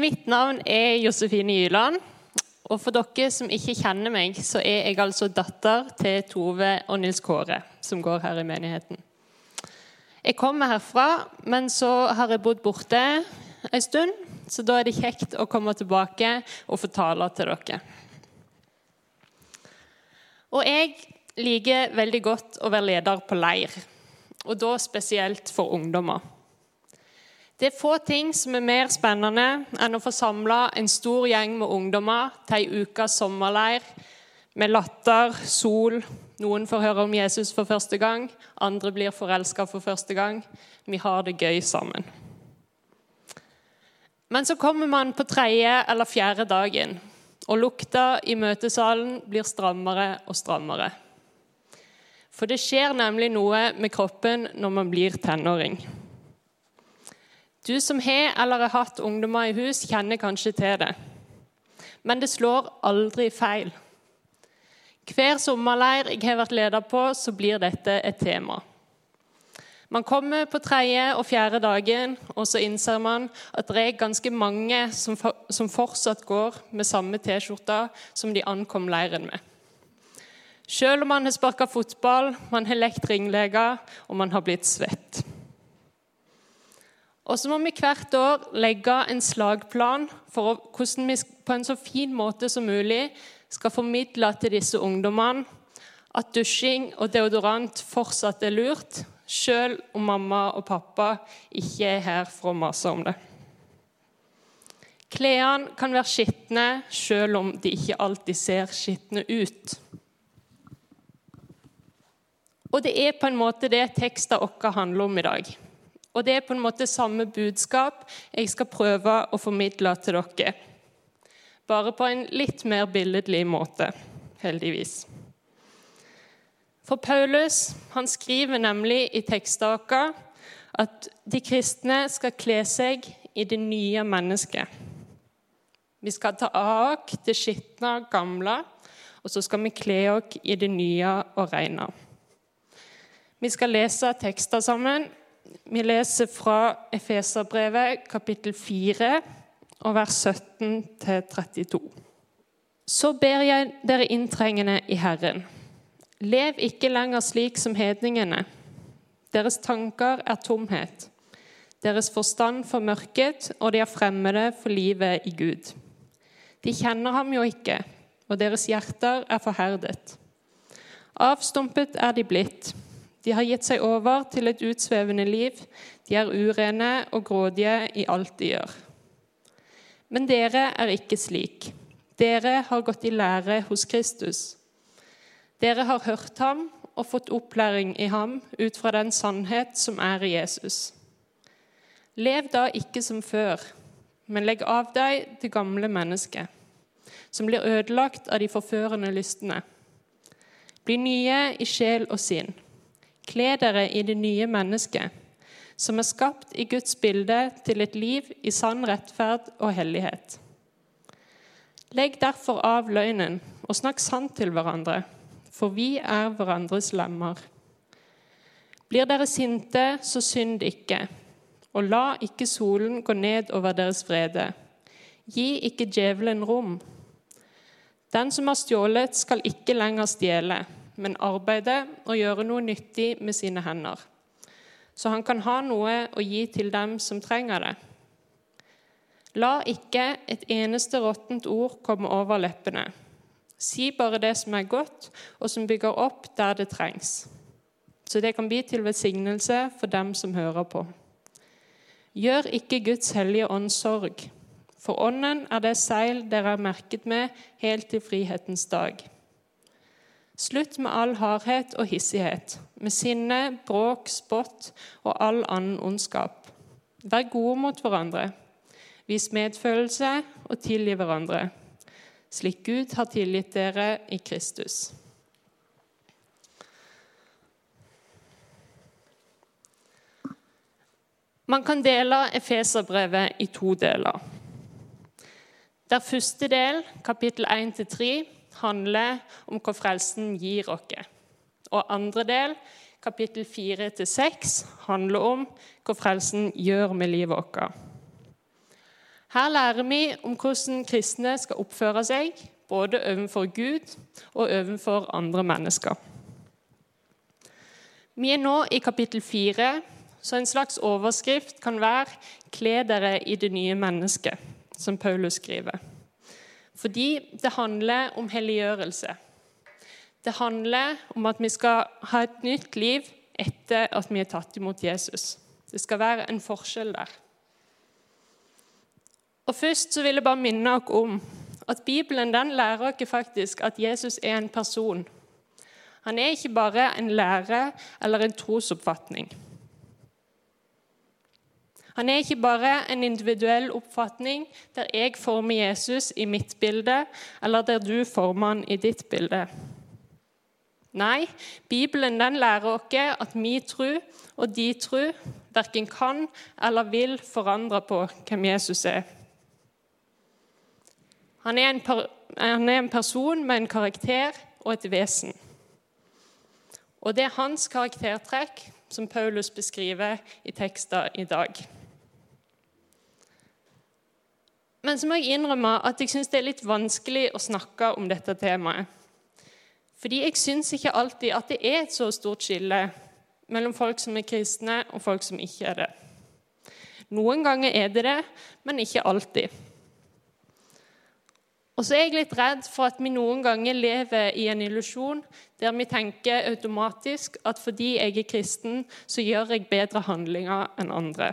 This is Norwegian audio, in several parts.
Mitt navn er Josefine Gyland. Og for dere som ikke kjenner meg, så er jeg altså datter til Tove og Nils Kåre, som går her i menigheten. Jeg kommer herfra, men så har jeg bodd borte en stund, så da er det kjekt å komme tilbake og få tale til dere. Og jeg liker veldig godt å være leder på leir, og da spesielt for ungdommer. Det er få ting som er mer spennende enn å få samla en stor gjeng med ungdommer til ei ukas sommerleir med latter, sol. Noen får høre om Jesus for første gang, andre blir forelska for første gang. Vi har det gøy sammen. Men så kommer man på tredje eller fjerde dagen, og lukta i møtesalen blir strammere og strammere. For det skjer nemlig noe med kroppen når man blir tenåring. Du som har eller har hatt ungdommer i hus, kjenner kanskje til det. Men det slår aldri feil. Hver sommerleir jeg har vært leder på, så blir dette et tema. Man kommer på tredje og fjerde dagen, og så innser man at det er ganske mange som, som fortsatt går med samme T-skjorte som de ankom leiren med. Selv om man har sparka fotball, man har lekt ringleker og man har blitt svett. Og så må vi hvert år legge en slagplan for hvordan vi på en så fin måte som mulig skal formidle til disse ungdommene at dusjing og deodorant fortsatt er lurt, selv om mamma og pappa ikke er her for å mase om det. Klærne kan være skitne selv om de ikke alltid ser skitne ut. Og det er på en måte det teksten vår handler om i dag. Og det er på en måte samme budskap jeg skal prøve å formidle til dere. Bare på en litt mer billedlig måte, heldigvis. For Paulus han skriver nemlig i teksten at de kristne skal kle seg i det nye mennesket. Vi skal ta av det skitne og gamle, og så skal vi kle oss i det nye og rene. Vi skal lese tekster sammen, vi leser fra Efeserbrevet kapittel 4 og vers 17-32. Så ber jeg dere inntrengende i Herren. Lev ikke lenger slik som hedningene. Deres tanker er tomhet. Deres forstand formørket, og de er fremmede for livet i Gud. De kjenner ham jo ikke, og deres hjerter er forherdet. Avstumpet er de blitt de har gitt seg over til et utsvevende liv. De er urene og grådige i alt de gjør. Men dere er ikke slik. Dere har gått i lære hos Kristus. Dere har hørt ham og fått opplæring i ham ut fra den sannhet som er i Jesus. Lev da ikke som før, men legg av deg det gamle mennesket, som blir ødelagt av de forførende lystne. Bli nye i sjel og sinn. Kle dere i det nye mennesket, som er skapt i Guds bilde til et liv i sann rettferd og hellighet. Legg derfor av løgnen og snakk sant til hverandre, for vi er hverandres lemmer. Blir dere sinte, så synd ikke, og la ikke solen gå ned over deres vrede. Gi ikke djevelen rom. Den som har stjålet, skal ikke lenger stjele men arbeide og gjøre noe nyttig med sine hender, så han kan ha noe å gi til dem som trenger det. La ikke et eneste råttent ord komme over leppene. Si bare det som er godt, og som bygger opp der det trengs, så det kan bli til velsignelse for dem som hører på. Gjør ikke Guds hellige ånd sorg, for ånden er det seil dere er merket med helt til frihetens dag. Slutt med all hardhet og hissighet, med sinne, bråk, spott og all annen ondskap. Vær gode mot hverandre. Vis medfølelse og tilgi hverandre, slik Gud har tilgitt dere i Kristus. Man kan dele Efeserbrevet i to deler. Der første del, kapittel 1-3, handler om hva frelsen gir oss. Og andre del, kapittel 4-6, handler om hva frelsen gjør med livet vårt. Her lærer vi om hvordan kristne skal oppføre seg, både overfor Gud og overfor andre mennesker. Vi er nå i kapittel 4, så en slags overskrift kan være 'Kle dere i det nye mennesket', som Paulus skriver. Fordi det handler om helliggjørelse. Det handler om at vi skal ha et nytt liv etter at vi er tatt imot Jesus. Det skal være en forskjell der. Og Først så vil jeg bare minne dere om at Bibelen den lærer oss faktisk at Jesus er en person. Han er ikke bare en lære eller en trosoppfatning. Han er ikke bare en individuell oppfatning der jeg former Jesus i mitt bilde, eller der du former han i ditt bilde. Nei, Bibelen den lærer oss at min tro og de tro verken kan eller vil forandre på hvem Jesus er. Han er, en, han er en person med en karakter og et vesen. Og det er hans karaktertrekk som Paulus beskriver i tekster i dag. Men så må jeg innrømme at jeg syns det er litt vanskelig å snakke om dette temaet. Fordi jeg syns ikke alltid at det er et så stort skille mellom folk som er kristne, og folk som ikke er det. Noen ganger er det det, men ikke alltid. Og så er jeg litt redd for at vi noen ganger lever i en illusjon der vi tenker automatisk at fordi jeg er kristen, så gjør jeg bedre handlinger enn andre.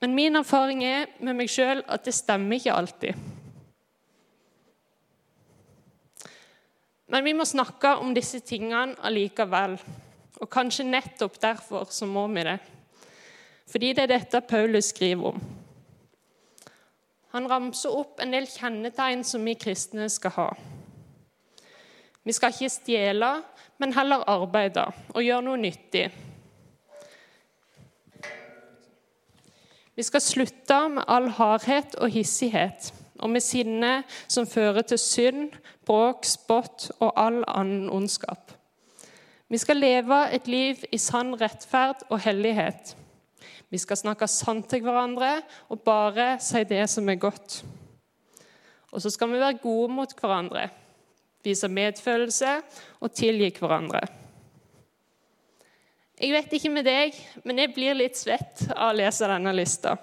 Men min erfaring er med meg sjøl at det stemmer ikke alltid. Men vi må snakke om disse tingene allikevel. Og kanskje nettopp derfor så må vi det. Fordi det er dette Paulus skriver om. Han ramser opp en del kjennetegn som vi kristne skal ha. Vi skal ikke stjele, men heller arbeide og gjøre noe nyttig. Vi skal slutte med all hardhet og hissighet og med sinne som fører til synd, bråk, spott og all annen ondskap. Vi skal leve et liv i sann rettferd og hellighet. Vi skal snakke sant til hverandre og bare si det som er godt. Og så skal vi være gode mot hverandre, vise medfølelse og tilgi hverandre. Jeg vet ikke med deg, men jeg blir litt svett av å lese denne lista.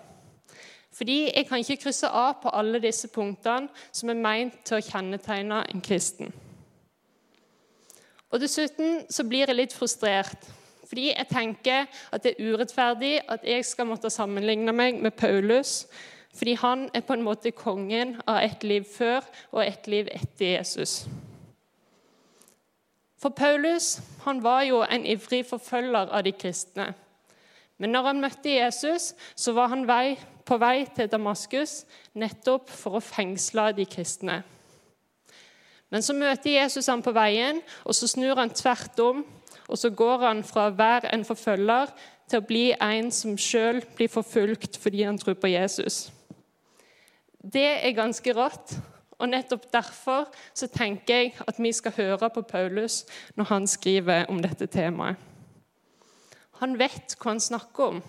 Fordi jeg kan ikke krysse av på alle disse punktene som er meint til å kjennetegne en kristen. Og Dessuten så blir jeg litt frustrert, fordi jeg tenker at det er urettferdig at jeg skal måtte sammenligne meg med Paulus, fordi han er på en måte kongen av et liv før og et liv etter Jesus. For Paulus han var jo en ivrig forfølger av de kristne. Men når han møtte Jesus, så var han vei, på vei til Damaskus nettopp for å fengsle de kristne. Men så møter Jesus ham på veien, og så snur han tvert om. Og så går han fra å være en forfølger til å bli en som sjøl blir forfulgt fordi han tror på Jesus. Det er ganske rått, og Nettopp derfor så tenker jeg at vi skal høre på Paulus når han skriver om dette temaet. Han vet hva han snakker om.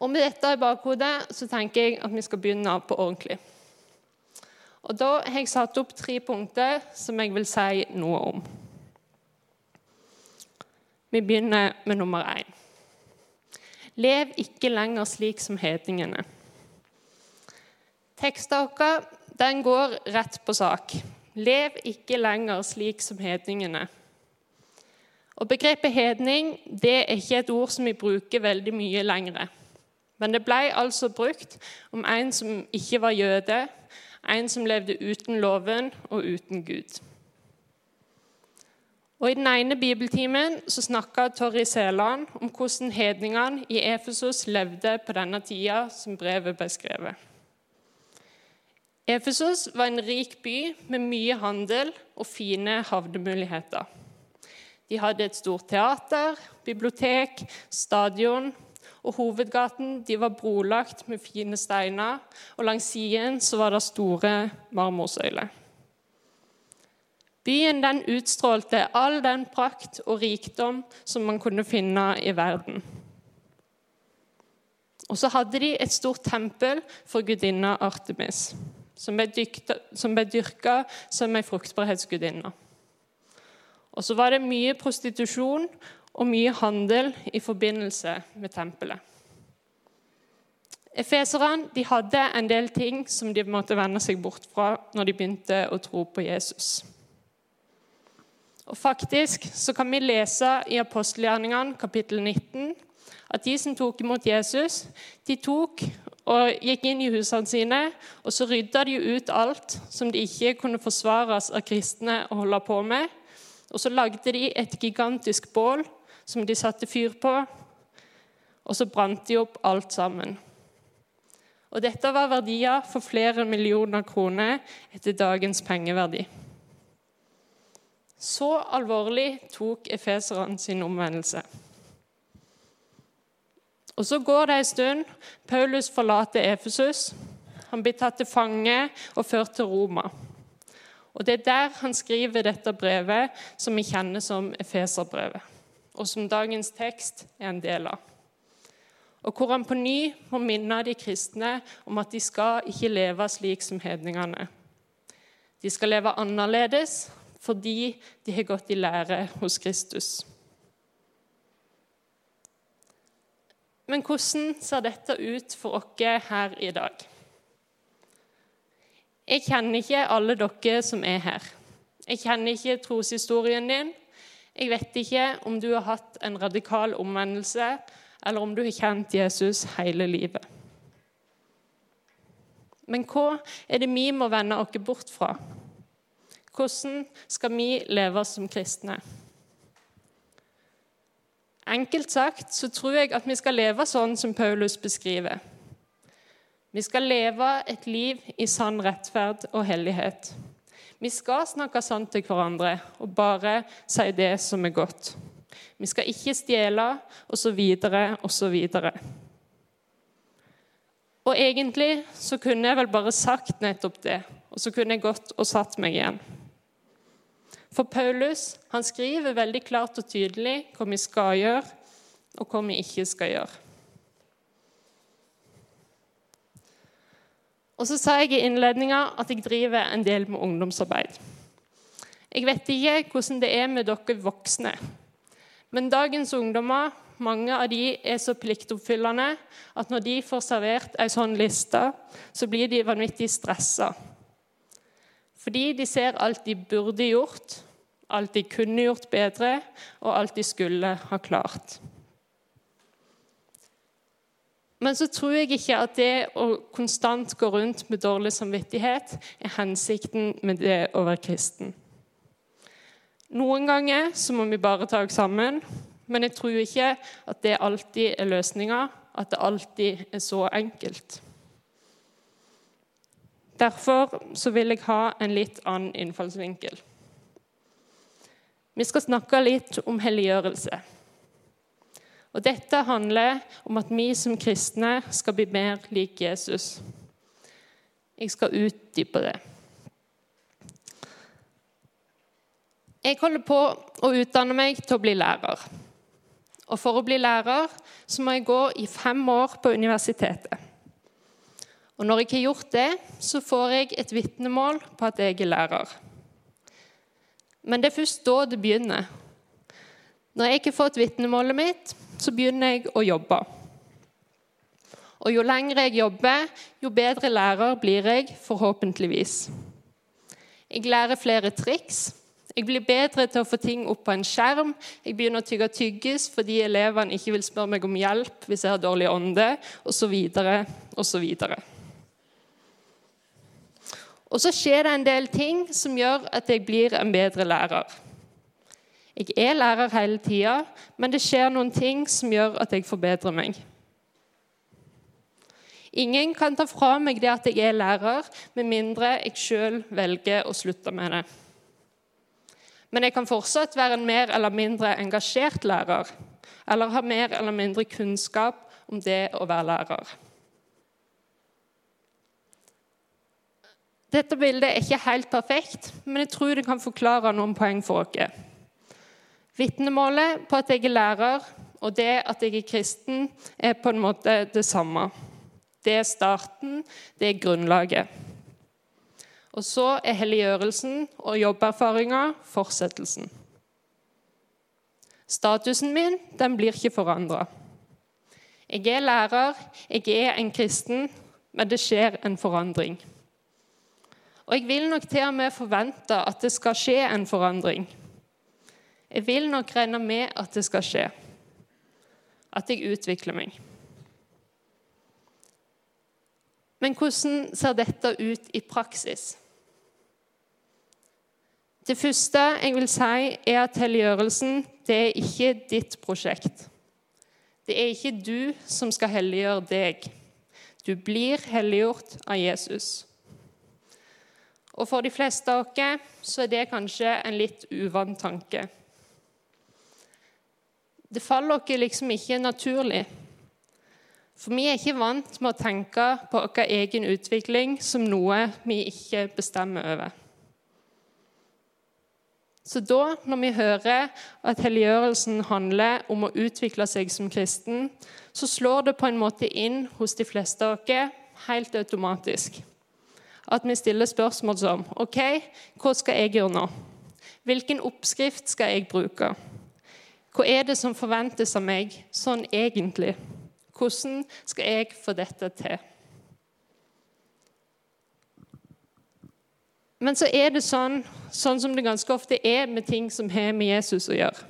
Og Med dette i bakhodet så tenker jeg at vi skal begynne på ordentlig. Og Da har jeg satt opp tre punkter som jeg vil si noe om. Vi begynner med nummer én. Lev ikke lenger slik som hedningene. Teksten vår den går rett på sak. Lev ikke lenger slik som hedningene. Og Begrepet hedning det er ikke et ord som vi bruker veldig mye lenger. Men det ble altså brukt om en som ikke var jøde, en som levde uten loven og uten Gud. Og I den ene bibeltimen så snakka Torry Seland om hvordan hedningene i Efesos levde på denne tida som brevet ble skrevet. Efesos var en rik by med mye handel og fine havnemuligheter. De hadde et stort teater, bibliotek, stadion, og hovedgaten var brolagt med fine steiner, og langs siden var det store marmorsøyler. Byen den utstrålte all den prakt og rikdom som man kunne finne i verden. Og så hadde de et stort tempel for gudinna Artemis, som ble, dykta, som ble dyrka som ei fruktbarhetsgudinne. Og så var det mye prostitusjon og mye handel i forbindelse med tempelet. Efeserne hadde en del ting som de måtte vende seg bort fra når de begynte å tro på Jesus. Og faktisk så kan vi lese i apostelgjerningene kapittel 19 at de som tok imot Jesus, de tok og gikk inn i husene sine, og så rydda de ut alt som de ikke kunne forsvares av kristne å holde på med. Og så lagde de et gigantisk bål som de satte fyr på, og så brant de opp alt sammen. Og dette var verdier for flere millioner kroner etter dagens pengeverdi. Så alvorlig tok efeserne sin omvendelse. Og Så går det en stund. Paulus forlater Efesus. Han blir tatt til fange og ført til Roma. Og Det er der han skriver dette brevet, som vi kjenner som Efeserbrevet, og som dagens tekst er en del av. Og hvor han på ny må minne de kristne om at de skal ikke leve slik som hedningene. De skal leve annerledes fordi de har gått i lære hos Kristus. Men hvordan ser dette ut for oss her i dag? Jeg kjenner ikke alle dere som er her. Jeg kjenner ikke troshistorien din. Jeg vet ikke om du har hatt en radikal omvendelse eller om du har kjent Jesus hele livet. Men hva er det vi må vende oss bort fra? Hvordan skal vi leve som kristne? Enkelt sagt så tror jeg at vi skal leve sånn som Paulus beskriver. Vi skal leve et liv i sann rettferd og hellighet. Vi skal snakke sant til hverandre og bare si det som er godt. Vi skal ikke stjele, osv., osv. Og egentlig så kunne jeg vel bare sagt nettopp det, og så kunne jeg gått og satt meg igjen. For Paulus han skriver veldig klart og tydelig hva vi skal gjøre, og hva vi ikke skal gjøre. Og så sa jeg i innledninga at jeg driver en del med ungdomsarbeid. Jeg vet ikke hvordan det er med dere voksne, men dagens ungdommer mange av de er så pliktoppfyllende at når de får servert ei sånn liste, så blir de vanvittig stressa. Fordi de ser alt de burde gjort, alt de kunne gjort bedre, og alt de skulle ha klart. Men så tror jeg ikke at det å konstant gå rundt med dårlig samvittighet er hensikten med det å være kristen. Noen ganger så må vi bare ta oss sammen, men jeg tror ikke at det alltid er løsninga, at det alltid er så enkelt. Derfor så vil jeg ha en litt annen innfallsvinkel. Vi skal snakke litt om helliggjørelse. Og Dette handler om at vi som kristne skal bli mer lik Jesus. Jeg skal utdype det. Jeg holder på å utdanne meg til å bli lærer. Og For å bli lærer så må jeg gå i fem år på universitetet. Og Når jeg har gjort det, så får jeg et vitnemål på at jeg er lærer. Men det er først da det begynner. Når jeg har fått vitnemålet mitt, så begynner jeg å jobbe. Og jo lenger jeg jobber, jo bedre lærer blir jeg, forhåpentligvis. Jeg lærer flere triks, jeg blir bedre til å få ting opp på en skjerm. Jeg begynner å tygge tyggis fordi elevene ikke vil spørre meg om hjelp hvis jeg har dårlig ånde, osv. osv. Og så skjer det en del ting som gjør at jeg blir en bedre lærer. Jeg er lærer hele tida, men det skjer noen ting som gjør at jeg forbedrer meg. Ingen kan ta fra meg det at jeg er lærer, med mindre jeg sjøl velger å slutte med det. Men jeg kan fortsatt være en mer eller mindre engasjert lærer, eller ha mer eller mindre kunnskap om det å være lærer. Dette bildet er ikke helt perfekt, men jeg tror det kan forklare noen poeng for oss. Vitnemålet på at jeg er lærer, Og det at jeg er kristen, er på en måte det samme. Det er starten, det er grunnlaget. Og så er helliggjørelsen og jobberfaringa fortsettelsen. Statusen min den blir ikke forandra. Jeg er lærer, jeg er en kristen, men det skjer en forandring. Og jeg vil nok til og med forvente at det skal skje en forandring. Jeg vil nok regne med at det skal skje. At jeg utvikler meg. Men hvordan ser dette ut i praksis? Det første jeg vil si, er at helliggjørelsen det er ikke ditt prosjekt. Det er ikke du som skal helliggjøre deg. Du blir helliggjort av Jesus. Og For de fleste av oss så er det kanskje en litt uvant tanke. Det faller oss liksom ikke naturlig. For vi er ikke vant med å tenke på vår egen utvikling som noe vi ikke bestemmer over. Så da, når vi hører at helliggjørelsen handler om å utvikle seg som kristen, så slår det på en måte inn hos de fleste av oss helt automatisk. At vi stiller spørsmål som OK, hva skal jeg gjøre nå? Hvilken oppskrift skal jeg bruke? Hva er det som forventes av meg sånn egentlig? Hvordan skal jeg få dette til? Men så er det sånn, sånn som det ganske ofte er med ting som har med Jesus å gjøre,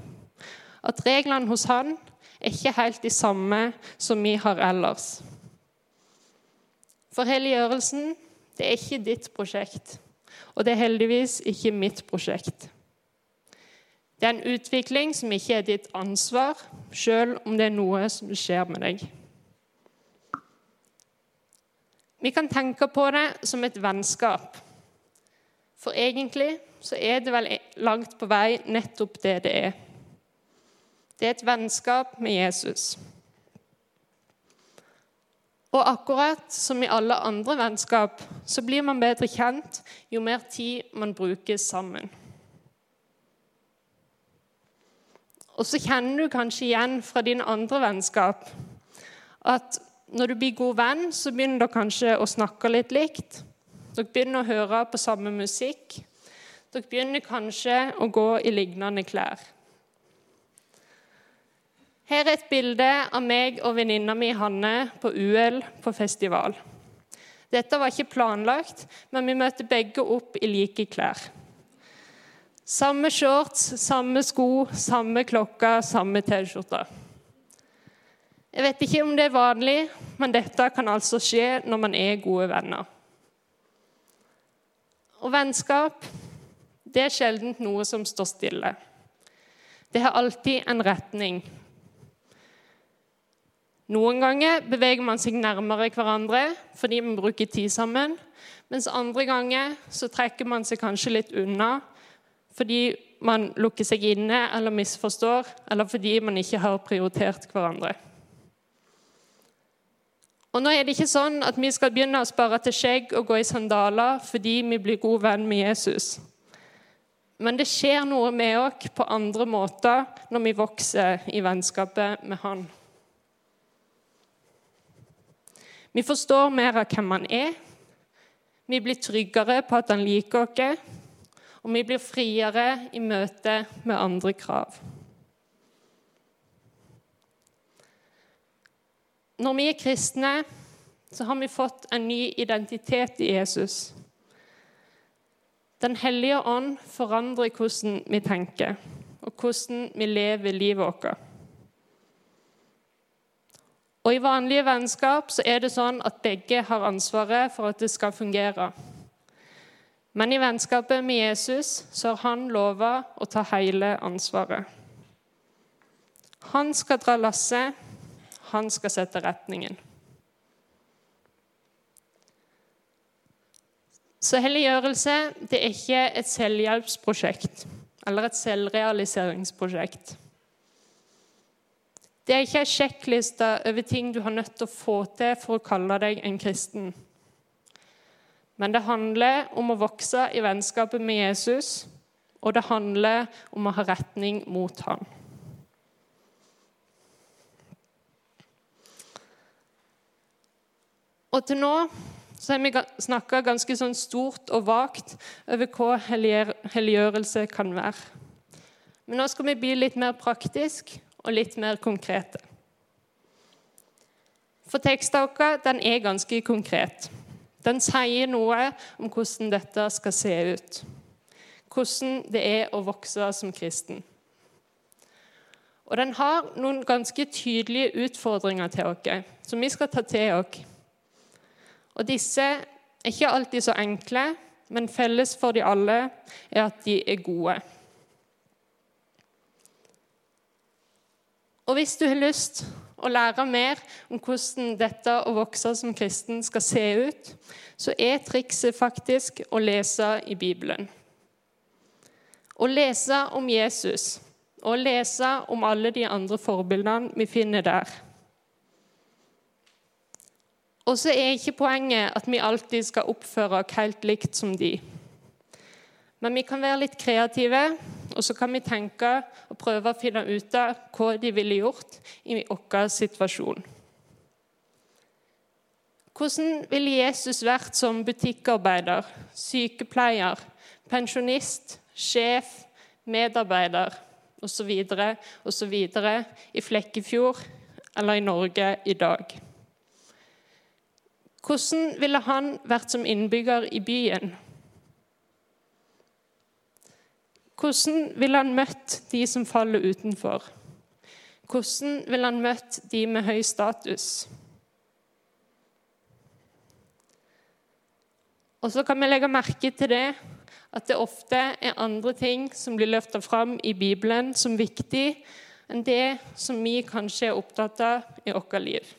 at reglene hos han er ikke helt de samme som vi har ellers. For helliggjørelsen det er ikke ditt prosjekt, og det er heldigvis ikke mitt prosjekt. Det er en utvikling som ikke er ditt ansvar, sjøl om det er noe som skjer med deg. Vi kan tenke på det som et vennskap. For egentlig så er det vel langt på vei nettopp det det er. Det er et vennskap med Jesus. Og akkurat som i alle andre vennskap så blir man bedre kjent jo mer tid man bruker sammen. Og så kjenner du kanskje igjen fra dine andre vennskap at når du blir god venn, så begynner dere kanskje å snakke litt likt. Dere begynner å høre på samme musikk. Dere begynner kanskje å gå i lignende klær. Her er et bilde av meg og venninna mi Hanne på UL på festival. Dette var ikke planlagt, men vi møtte begge opp i like klær. Samme shorts, samme sko, samme klokka, samme T-skjorte. Jeg vet ikke om det er vanlig, men dette kan altså skje når man er gode venner. Og vennskap det er sjelden noe som står stille. Det har alltid en retning. Noen ganger beveger man seg nærmere hverandre fordi man bruker tid sammen, mens andre ganger så trekker man seg kanskje litt unna fordi man lukker seg inne eller misforstår, eller fordi man ikke har prioritert hverandre. Og nå er det ikke sånn at vi skal begynne å spare til skjegg og gå i sandaler fordi vi blir god venn med Jesus. Men det skjer noe med oss på andre måter når vi vokser i vennskapet med Han. Vi forstår mer av hvem han er. Vi blir tryggere på at han liker oss, og vi blir friere i møte med andre krav. Når vi er kristne, så har vi fått en ny identitet i Jesus. Den hellige ånd forandrer hvordan vi tenker, og hvordan vi lever livet vårt. Og I vanlige vennskap så er det sånn at begge har ansvaret for at det skal fungere. Men i vennskapet med Jesus så har han lova å ta hele ansvaret. Han skal dra lasset, han skal sette retningen. Så helliggjørelse det er ikke et selvhjelpsprosjekt eller et selvrealiseringsprosjekt. Det er ikke en sjekkliste over ting du har nødt til å få til for å kalle deg en kristen. Men det handler om å vokse i vennskapet med Jesus, og det handler om å ha retning mot ham. Og til nå så har vi snakka ganske sånn stort og vagt over hva helliggjørelse kan være. Men nå skal vi bli litt mer praktisk og litt mer konkrete. For teksten vår den er ganske konkret. Den sier noe om hvordan dette skal se ut. Hvordan det er å vokse som kristen. Og den har noen ganske tydelige utfordringer til oss, som vi skal ta til oss. Og disse er ikke alltid så enkle, men felles for de alle er at de er gode. Og hvis du har lyst å lære mer om hvordan dette å vokse som kristen skal se ut, så er trikset faktisk å lese i Bibelen. Å lese om Jesus og lese om alle de andre forbildene vi finner der. Og så er ikke poenget at vi alltid skal oppføre oss helt likt som de. Men vi kan være litt kreative, og så kan vi tenke og prøve å finne ut av hva de ville gjort i vår situasjon. Hvordan ville Jesus vært som butikkarbeider, sykepleier, pensjonist, sjef, medarbeider osv. osv. i Flekkefjord eller i Norge i dag? Hvordan ville han vært som innbygger i byen? Hvordan ville han møtt de som faller utenfor? Hvordan ville han møtt de med høy status? Og så kan vi legge merke til det at det ofte er andre ting som blir løfta fram i Bibelen som viktig, enn det som vi kanskje er opptatt av i vårt liv.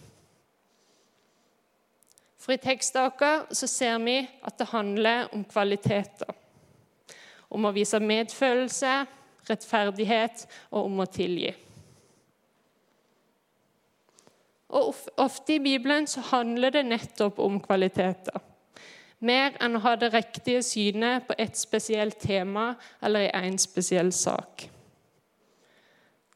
For i teksten vår ser vi at det handler om kvaliteter. Om å vise medfølelse, rettferdighet og om å tilgi. Og Ofte i Bibelen så handler det nettopp om kvaliteter. Mer enn å ha det riktige synet på et spesielt tema eller i en spesiell sak.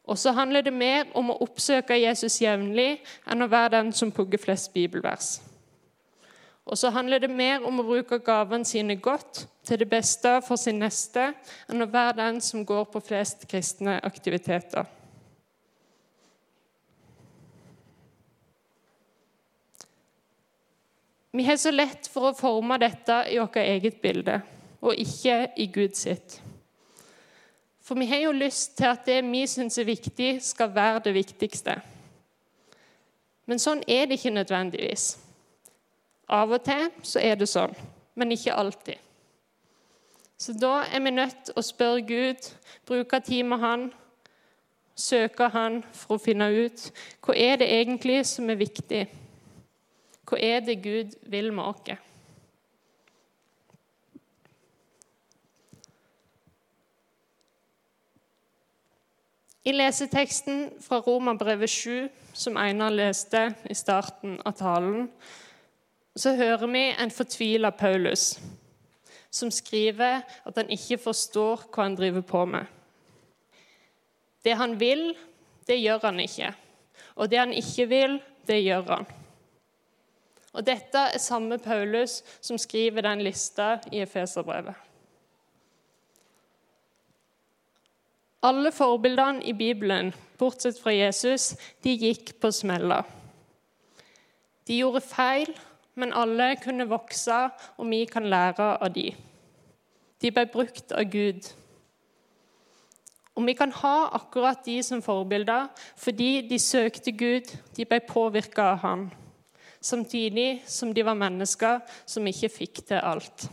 Og så handler det mer om å oppsøke Jesus jevnlig enn å være den som pugger flest bibelvers. Og så handler det mer om å bruke gavene sine godt, til det beste for sin neste, enn å være den som går på flest kristne aktiviteter. Vi har så lett for å forme dette i vårt eget bilde, og ikke i Gud sitt. For vi har jo lyst til at det vi syns er viktig, skal være det viktigste. Men sånn er det ikke nødvendigvis. Av og til så er det sånn, men ikke alltid. Så da er vi nødt til å spørre Gud, bruke tid med Han, søke Han for å finne ut hva er det egentlig som er viktig. Hva er det Gud vil med oss? I leseteksten fra Romerbrevet 7, som Einar leste i starten av talen, så hører vi en fortvila Paulus som skriver at han ikke forstår hva han driver på med. Det han vil, det gjør han ikke. Og det han ikke vil, det gjør han. Og Dette er samme Paulus som skriver den lista i Efeserbrevet. Alle forbildene i Bibelen, bortsett fra Jesus, de gikk på smeller. De gjorde feil men alle kunne vokse, og vi kan lære av de. De ble brukt av Gud. Og vi kan ha akkurat de som forbilder fordi de søkte Gud, de ble påvirka av Han, samtidig som de var mennesker som ikke fikk til alt.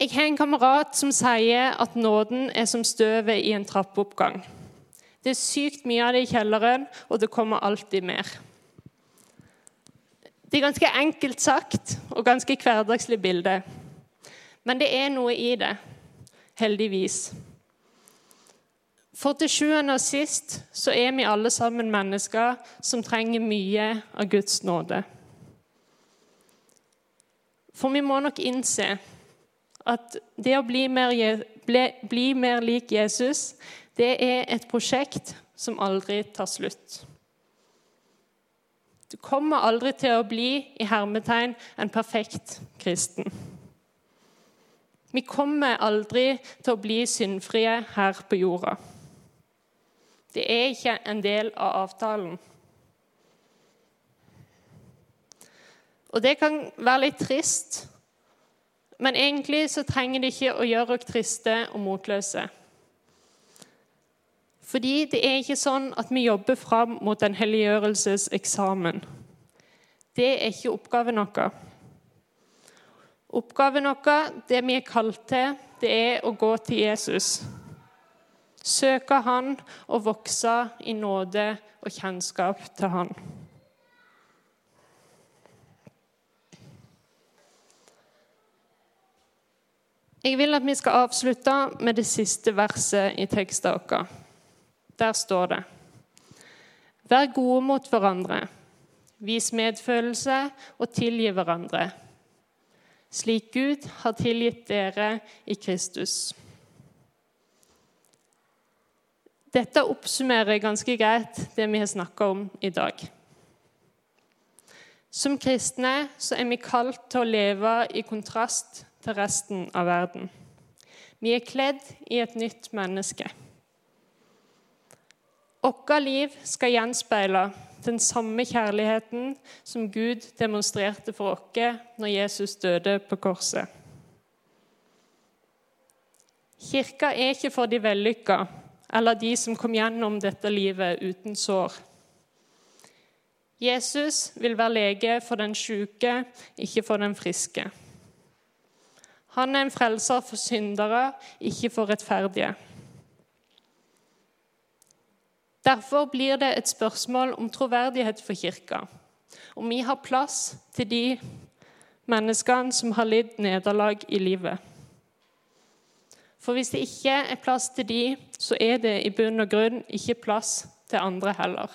Jeg har en kamerat som sier at nåden er som støvet i en trappeoppgang. Det er sykt mye av det i kjelleren, og det kommer alltid mer. Det er ganske enkelt sagt og ganske hverdagslig bilde. Men det er noe i det, heldigvis. For til sjuende og sist så er vi alle sammen mennesker som trenger mye av Guds nåde. For vi må nok innse at det å bli mer, bli, mer lik Jesus, det er et prosjekt som aldri tar slutt. Du kommer aldri til å bli i hermetegn en perfekt kristen. Vi kommer aldri til å bli syndfrie her på jorda. Det er ikke en del av avtalen. Og det kan være litt trist, men egentlig så trenger det ikke å gjøre oss triste og motløse. Fordi det er ikke sånn at vi jobber fram mot en helliggjørelseseksamen. Det er ikke oppgaven vår. Oppgaven vår, det vi er kalt til, det er å gå til Jesus. Søke Han og vokse i nåde og kjennskap til Han. Jeg vil at vi skal avslutte med det siste verset i teksten vår. Der står det Vær gode mot hverandre, vis medfølelse og tilgi hverandre, slik Gud har tilgitt dere i Kristus. Dette oppsummerer ganske greit det vi har snakka om i dag. Som kristne så er vi kalt til å leve i kontrast til resten av verden. Vi er kledd i et nytt menneske. Vårt liv skal gjenspeile den samme kjærligheten som Gud demonstrerte for oss når Jesus døde på korset. Kirka er ikke for de vellykka eller de som kom gjennom dette livet uten sår. Jesus vil være lege for den syke, ikke for den friske. Han er en frelser for syndere, ikke for rettferdige. Derfor blir det et spørsmål om troverdighet for Kirka. Om vi har plass til de menneskene som har lidd nederlag i livet. For hvis det ikke er plass til de, så er det i bunn og grunn ikke plass til andre heller.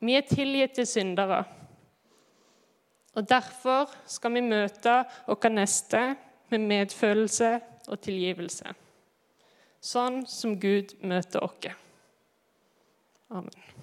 Vi er tilgitt til syndere. Og Derfor skal vi møte vår neste med medfølelse og tilgivelse sånn som Gud møter oss. Amen.